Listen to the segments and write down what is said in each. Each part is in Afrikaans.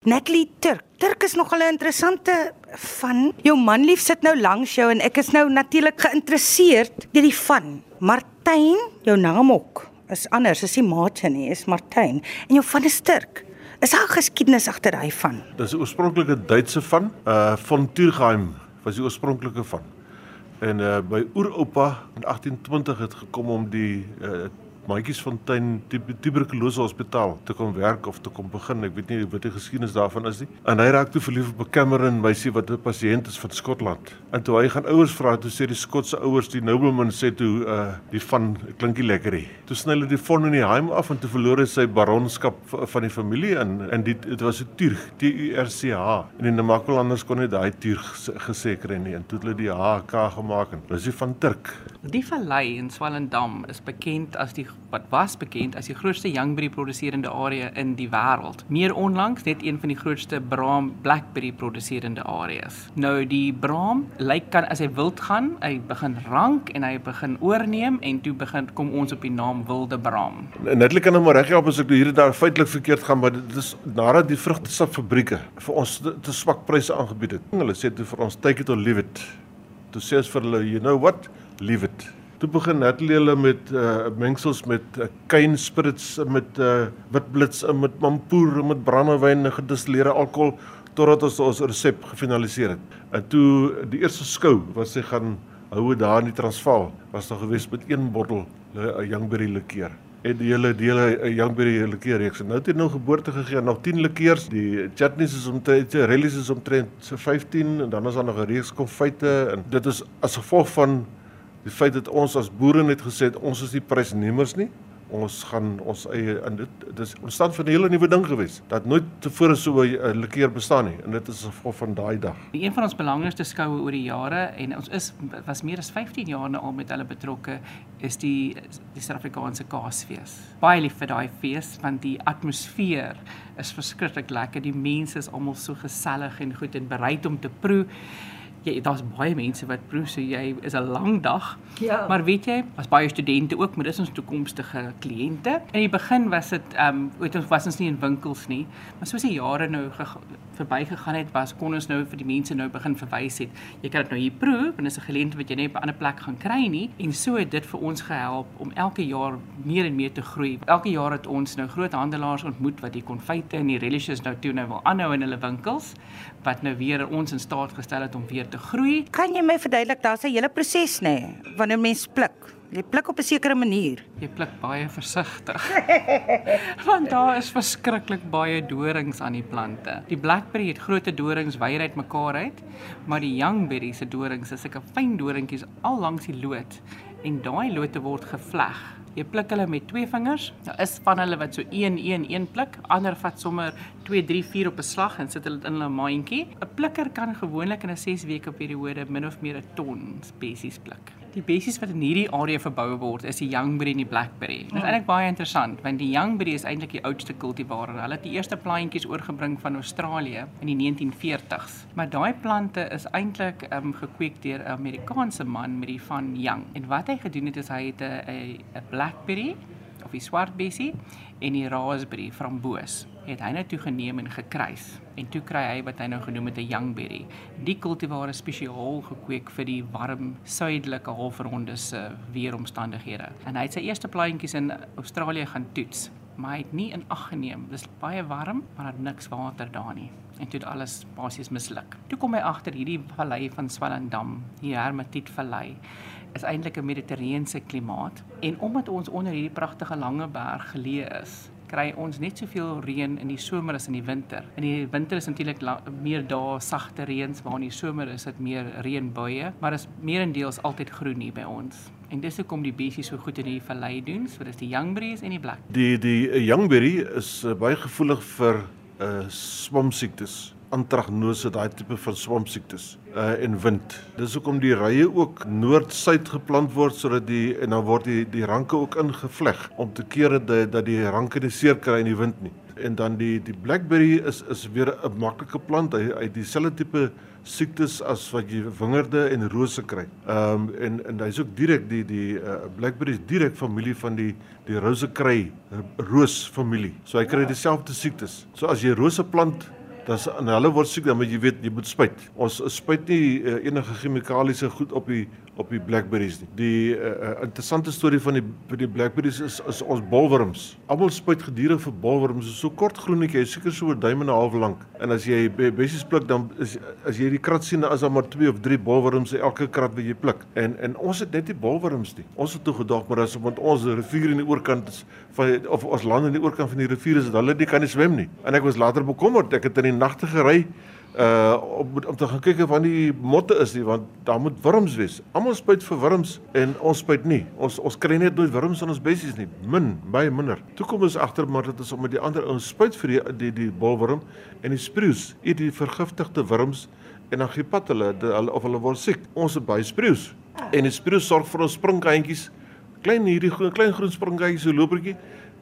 Natalie Turk. Turk is nogal 'n interessante van. Jou manlief sit nou langs jou en ek is nou natuurlik geïnteresseerd deur die van. Martyn, jou naam ook is anders, is nie Martin nie, is Martyn. En jou van is Turk. Is daar geskiedenis agter daai van? Dis 'n oorspronklike Duitse van, uh van Turkheim was die oorspronklike van. En uh by oeroupa in 1820 het gekom om die uh Maatjiesfontein tuberkulose hospitaal te kom werk of te kom begin. Ek weet nie wat die geskiedenis daarvan is nie. En hy raak toe verlief op 'n Cameron meisie wat 'n pasiënt is van Skotland. En toe hy gaan ouers vra, toe sê die Skotse ouers, die nobleman sê toe uh die van klinkie lekker hier. Toe sny hulle die von in die heim af en toe verloor hy sy baronskap van die familie en en dit dit was 'n Turg, T U R C H. En die Namakolanders kon nie daai Turg gesê kry nie en toe het hulle die H K gemaak en dis die van Turk. Die vallei in Swellendam is bekend as die wat was bekend as die grootste youngberry produserende area in die wêreld. Meer onlangs net een van die grootste braam blackberry produserende areas. Nou die braam lyk kan as hy wild gaan, hy begin rank en hy begin oorneem en toe begin kom ons op die naam wilde braam. Netlik kan hom nou reg help as ek hier daar feitelik verkeerd gaan, maar dit is nadat die vrugtesapfabrieke vir ons te, swak pryse aangebied het. Hulle sê toe vir ons take it or leave it. Toe sê ons vir hulle, you know what? leave it. Toe begin Natalie hulle met uh mengsels met uh, kain spirits met uh witblits en met mampoer en met brandewyn en gedistilleerde alkohol totdat ons ons resep gefinaliseer het. En toe die eerste skou wat sy gaan hou daar in die Transvaal was daar gewees met een bottel 'n Youngberry likeur en die hele dele 'n Youngberry likeur reeks. Nou het hy nou geboorte gegee nog 10 likeurs. Die chutneys is omtrent relies is omtrent so 15 en dan is daar nog 'n reeks konfyte en dit is as gevolg van die feit dat ons as boere net gesê het ons is die prysnemers nie ons gaan ons eie in dit dis ontstaan van 'n hele nuwe ding gewees dat nooit tevore so 'n lekeer bestaan nie en dit is gevolg van daai dag. Een van ons belangrikste skoue oor die jare en ons is was meer as 15 jaar nou al met hulle betrokke is die die Suid-Afrikaanse Kaasfees. Baie lief vir daai fees want die atmosfeer is verskriklik lekker. Die mense is almal so gesellig en goed en bereid om te proe jy daar's baie mense wat proe so jy is 'n lang dag. Ja. Maar weet jy, as baie studente ook, maar dis ons toekomstige kliënte. In die begin was dit ehm um, weet ons was ons nie in winkels nie, maar soos die jare nou verbygegaan het, was kon ons nou vir die mense nou begin verwys het. Jy kan dit nou hier proe, want dit is 'n geleentheid wat jy net op 'n ander plek gaan kry nie. En so het dit vir ons gehelp om elke jaar meer en meer te groei. Elke jaar het ons nou groot handelaars ontmoet wat die konfyte en die relishes nou toe nou wil aanhou in hulle winkels wat nou weer ons in staat gestel het om weer te groei. Kan jy my verduidelik daar's 'n hele proses nê nee, wanneer mens pluk? Jy pluk op 'n sekere manier. Jy pluk baie versigtig. Want daar is verskriklik baie dorings aan die plante. Die blackberry het groot dorings wyer uit mekaar uit, maar die youngberry se dorings is sulke fyn doringkies al langs die loot en daai lote word gevleg Jy pluk hulle met twee vingers. Daar is van hulle wat so 1 1 1 pluk, ander vat sommer 2 3 4 op 'n slag en sit hulle in hulle mandjie. 'n Plikker kan gewoonlik in 'n 6 weke periode min of meer 'n ton spesies pluk. Die bessies wat in hierdie area verbou word is die Youngberry en die Blackberry. Dit is eintlik baie interessant want die Youngberry is eintlik die oudste kultivar. Hulle het die eerste plantjies oorgebring van Australië in die 1940s. Maar daai plante is eintlik um, gekweek deur 'n Amerikaanse man met die van Young. En wat hy gedoen het is hy het 'n 'n blackberry of die swart bessie en die raspberry framboos het hy net toe geneem en gekruis en toe kry hy wat hy nou genoem het 'n youngberry. Die kultivar is spesiaal gekweek vir die warm suidelike halfronde se weeromstandighede. En hy het sy eerste plantjies in Australië gaan toets, maar hy het nie in ag geneem. Dis baie warm, maar daar niks water daar nie. En toe het alles basies misluk. Toe kom hy agter hierdie vallei van Swellendam, die Hermetiet vallei is eintlik 'n mediterrane klimaat en omdat ons onder hierdie pragtige lange berg geleë is, kry ons net soveel reën in die somer as in die winter. In die winter is natuurlik meer dae sagte reëns, waar in die somer is dit meer reënbuie, maar is meerendeels altyd groen hier by ons. En dis hoekom die bessies so goed in die vallei doen, so dis die youngberries en die black. Die die youngberry is uh, baie gevoelig vir uh swamsiektes antragnose, daai tipe van swampsiektes uh en wind. Dis hoekom die rye ook noord-suid geplant word sodat die en dan word die die ranke ook ingevleg om te keer dat dat die ranke nie seer kry in die wind nie. En dan die die blackberry is is weer 'n maklike plant. Hy hy dieselfde tipe siektes as wat jy wingerde en rose kry. Ehm um, en en hy's ook direk die die uh, blackberry is direk familie van die die rose kry roos familie. So hy kry dieselfde siektes. So as jy rose plant Dan en hulle word siek dan moet jy weet jy moet spuit. Ons spuit nie uh, enige chemikaliese goed op die op die blackberries nie. Die uh, interessante storie van die van die blackberries is is ons bolwurms. Almal spuit gedurig vir bolwurms. Is so kort groenetjie, seker so 'n duim en 'n half lank. En as jy bessies pluk dan is as jy die krat sien, is daar maar 2 of 3 bolwurms elke krat wat jy pluk. En en ons het net nie bolwurms nie. Ons het toe gedog maar as want ons rivier in die oorkant is van of ons land in die oorkant van die rivier is, hulle nie kan nie swem nie. En ek was later bekommerd. Ek het in die nagte gery uh om om te gaan kyk of van die motte is nie want daar moet wurms wees. Almal spuit vir wurms en ons spuit nie. Ons ons kry net nooit wurms in ons bessies nie. Min, baie minder. Toe kom ons agter maar dit is om met die ander ons spuit vir die die, die bolwurm en die spreeus eet die vergiftigde wurms en dan gee pat hulle, hulle of hulle word siek. Ons het baie spreeus. En die spreeus sorg vir ons springkyntjies. Klein hierdie klein groen springkyntjies so lopertjie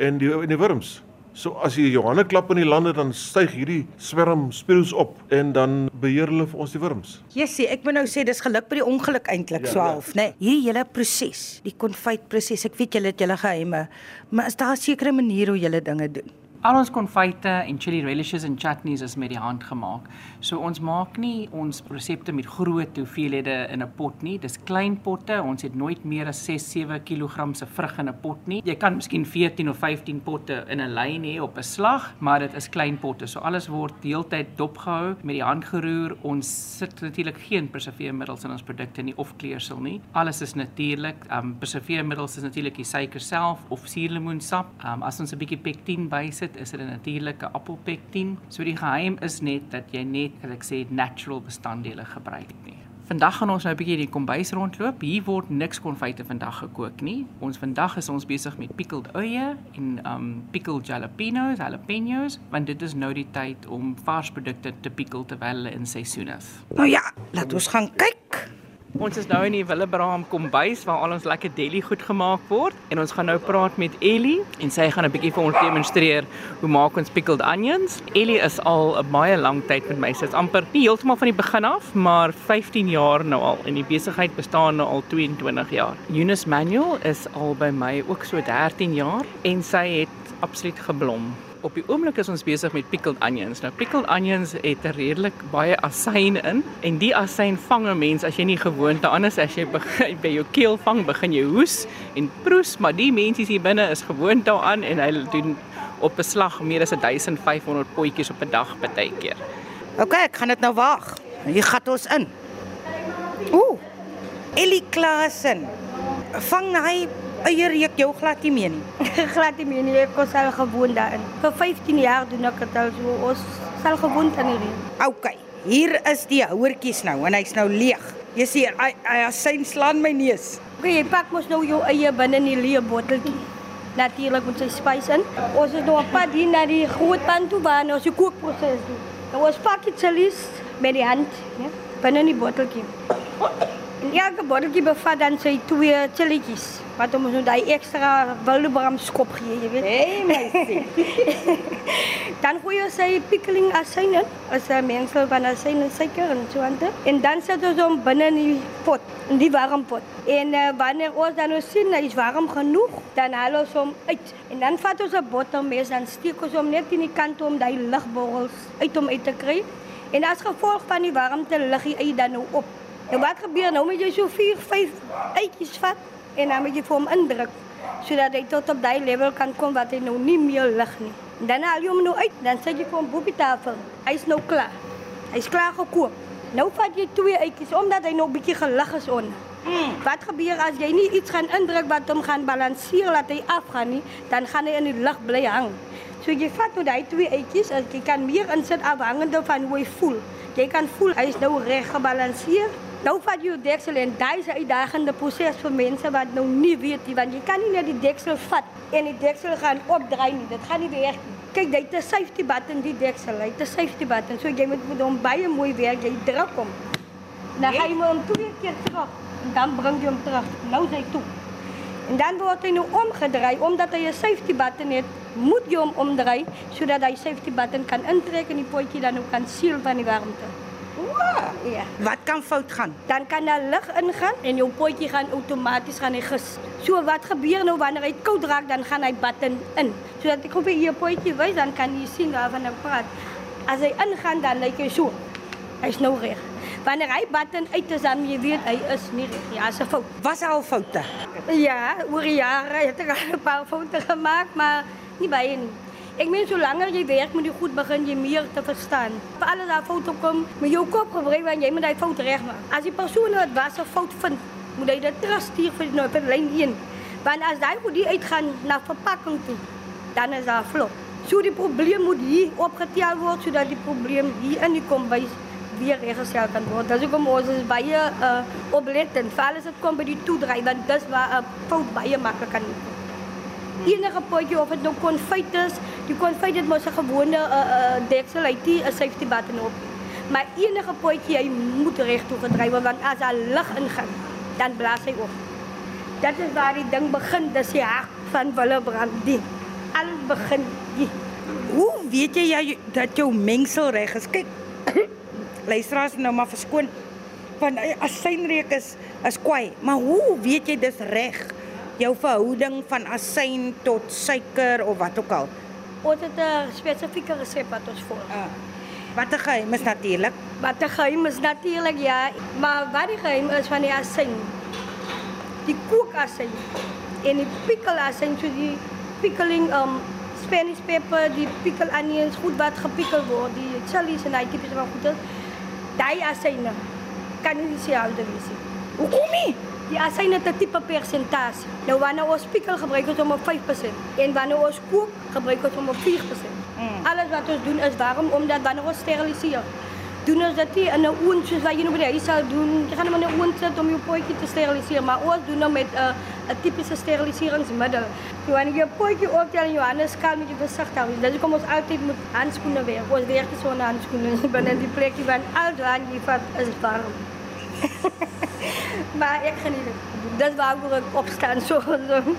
en die en die wurms. So as jy Johanne klap in die lande dan styg hierdie swerm speels op en dan beheer hulle vir ons die wurms. Jessie, ek moet nou sê dis geluk by die ongeluk eintlik ja, so ja. half, ja. né? Nee, hierdie hele proses, die konfyt proses, ek weet julle het julle geheime, maar is daar 'n sekere manier hoe julle dinge doen? Al ons konfyte en chili relishes en chutneys is met die hand gemaak. So ons maak nie ons resepte met groot hoeveelhede in 'n pot nie. Dis klein potte. Ons het nooit meer as 6-7 kg se vrug in 'n pot nie. Jy kan miskien 14 of 15 potte in 'n lyn hê op 'n slag, maar dit is klein potte. So alles word deeltyd dopgehou, met die hand geroer. Ons sit natuurlik geen preserveermiddels in ons produkte nie of kleursel nie. Alles is natuurlik. Um preserveermiddels is natuurlik die suiker self of suurlemoensap. Um as ons 'n bietjie pektin bysit, is dit 'n natuurlike appelpektin. So die geheim is net dat jy net, as ek sê, natural bestanddele gebruik nie. Vandag gaan ons nou 'n bietjie die kombuis rondloop. Hier word niks konfyte vandag gekook nie. Ons vandag is ons besig met pickled uie en um pickled jalapenos, jalapenos, want dit is nou die tyd om vars produkte te pickle terwyl hulle in seisoen is. Nou ja, laat ons gaan kyk. Ons is nou in die Willebraham kombuis waar al ons lekker deli goed gemaak word en ons gaan nou praat met Ellie en sy gaan 'n bietjie vir ons demonstreer hoe maak ons pickled onions. Ellie is al 'n baie lang tyd met my. Sy's amper nie heeltemal van die begin af, maar 15 jaar nou al en die besigheid bestaan nou al 22 jaar. Eunice Manuel is al by my ook so 13 jaar en sy het absoluut geblom op die oomblik is ons besig met pickled onions. Nou pickled onions het 'n redelik baie asyn in en die asyn vang 'n mens as jy nie gewoond daaraan is as jy begin by jou keel vang, begin jy hoes en proes, maar die mense hier binne is gewoond daaraan en hulle doen op 'n slag meer as 1500 potjies op 'n dag baie keer. OK, ek gaan dit nou wag. Hier gaan ons in. Ooh. Ellie Klasen. Vang hy eierreek jou glad nie meer nie. glad nie meer nie. Ek was al gewoond daarin. Vir 15 jaar doen ek dit al so. Ons sal gewoond aan hierdie. OK. Hier is die houertjies nou en hy's nou leeg. Jy sien, hy hy asyn slaan my neus. OK, jy pak mos nou jou eie binne in die leë botteltjie. Natuurlik moet jy spys in. Ons het nou 'n pad hier na die groot pan toe waar ons die kookproses doen. Nou ons pak dit chalies met die hand, ja, binne in die botteltjie. En elke botteltjie bevat dan sy twee chilletjies. Wat om ons nou daai ekstra Wildebram skop gee, jy weet. Hey, meisie. dan gooi ons sy pickling asyn in, as 'n mengsel van asyn en suiker en aan. En dan sit ons hom binne in die pot, in die warm pot. En uh, wanneer ons dan nou sien hy is warm genoeg, dan haal ons hom uit. En dan vat ons 'n bottelmes en steek ons hom net in die kant om daai ligborrels uit hom uit te kry. En as gevolg van die warmte lig hy dan nou op. En wat gebeur nou met jy so 4, 5 eitjies vat en dan moet jy vir hom indruk sodat hy tot op daai level kan kom wat hy nou nie meer lig nie. En dan haal jy hom nou uit, dan sit jy vir hom op die tafel. Hy's nou klaar. Hy's klaar gekook. Nou vat jy twee eitjies omdat hy nog bietjie gelig is onder. Mm. Wat gebeur as jy nie iets gaan indruk wat hom gaan balanseer laat hy afgaan nie, dan gaan hy in die lug bly hang. So jy vat nou daai twee eitjies, as jy kan meer insit afhangende van hoe hy voel. Jy kan voel hy is nou reg gebalanseer Nou vat jy die deksel en daai is 'n uitdagende proses vir mense wat nou nie weet nie want jy kan nie net die deksel vat en die deksel gaan opdraai nie. Dit gaan nie werk nie. Kyk, dit is 'n safety button die deksel. Dit is 'n safety button. So jy moet met hom baie mooi werk. Jy druk hom. Dan gaan jy hom twee keer terug en dan bring jy hom terug. Nou sy toe. En dan word hy nou omgedraai omdat hy 'n safety button het. Moet jy hom omdraai sodat hy safety button kan intrek en die potjie dan ook kan seël van die warmte. Ja. Wat kan fout gaan? Dan kan daar lig ingaan en jou potjie gaan outomaties gaan hy gis. So wat gebeur nou wanneer hy koud raak dan gaan hy button in. Sodat ek op hier potjie wys dan kan jy sien waarvan ek praat. As hy ingaan dan lyk hy so. Hy's nou reg. Wanneer hy button uit is dan jy weet hy is nie reg. Ja, se fout. Was al foute. Ja, oor jare het ek al 'n paar foute gemaak, maar nie baie nie. Ek meen so langer jy werk met die goed begin jy meer te verstaan. Vir alles daar foute kom, met jou kop gebruik want jy moet daai fout regmaak. As die persoon wat was 'n fout vind, moet hy dit terugstuur vir nou vir lyn 1. Want as daai goed die uitgaan na verpakking toe, dan is daar flop. So die probleem moet hier opgetel word sodat die probleem hier in die kombuis weer reggestel kan word. Dis hoekom ons is baie uh, oplettend. Veral as dit kom by die toedry want dis waar 'n uh, fout baie maklik kan Enige potjie of dit nou konfyt is, die konfyt het mos 'n gewone uh, uh, deksel uit, 'n safety button op. Maar enige potjie hy moet reg toe gedryf word want as daar lig ingaan, dan blaas hy op. Dit is waar die ding begin, dis die hart van Willebrand. Die alles begin hier. Hoe weet jy jy dat jou mengsel reg is? Kyk. Luisteraars nou maar verskoon van asynreuk is is kwai, maar hoe weet jy dis reg? Jou verhouding van asyn tot suiker of wat ook al. Ons het 'n spesifieke resep wat ons volg. Uh, wat 'n geheim is natuurlik. Wat 'n geheim is natuurlik ja, maar wat die geheim is van die asyn. Die kookasyn en die pikkelasyn, so die pickling um Spanish pepper, die pickle onions, goed wat gepikkel word, die chilies en daai tipe van goede. Daai asyne kan nie dieselfde wees nie. Hoekom nie? Die asyne het 'n tipe persentasie. Nou wanneer ons pikkel gebruik ons om op 5% en wanneer ons kook gebruik ons om op 4%. Mm. Alles wat ons doen is waarom omdat wanneer ons steriliseer doen ons dit in 'n oond soos wat jy nou by die huis sou doen. Jy gaan hom in 'n oond sit om jou potjie te steriliseer, maar ons doen hom met 'n uh, 'n tipiese steriliseringsmiddel. Jy wanneer jy potjie optel en Johannes kan met jou versigtig hou. Dis hoekom ons altyd moet handskoene wear. Ons werk nie sonder handskoene binne die plekkie want al dan jy vat is warm. Maar ek geniet dit. Dis waarom ek opstaan so so om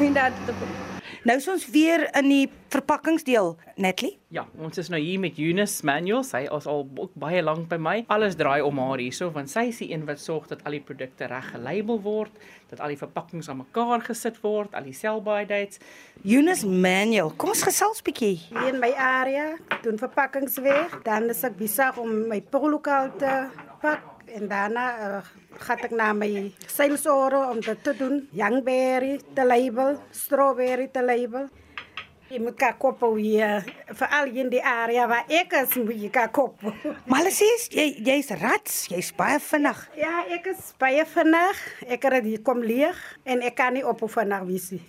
inderdaad te doen. Nou is ons weer in die verpakkingsdeel, Natalie. Ja, ons is nou hier met Eunice Manuel. Sy is al ook baie lank by my. Alles draai om haar hierso want sy is die een wat sorg dat al die produkte reg gelabel word, dat al die verpakkings aan mekaar gesit word, al die sell-by dates. Eunice Manuel, kom ons gesels bietjie. Hier in my area doen verpakkings weg, dan is ek besig om my polokaal te pak en daarna uh, gaan ek na my salesore om dit te doen. Youngberry te label, strawberry te label. Jy moet gaan koop hier, veral in die area waar ek is, moet jy gaan koop. Maar hulle sê jy jy's rats, jy's baie vinnig. Ja, ek is baie vinnig. Ek het dit kom leeg en ek kan nie op vinnig wees nie.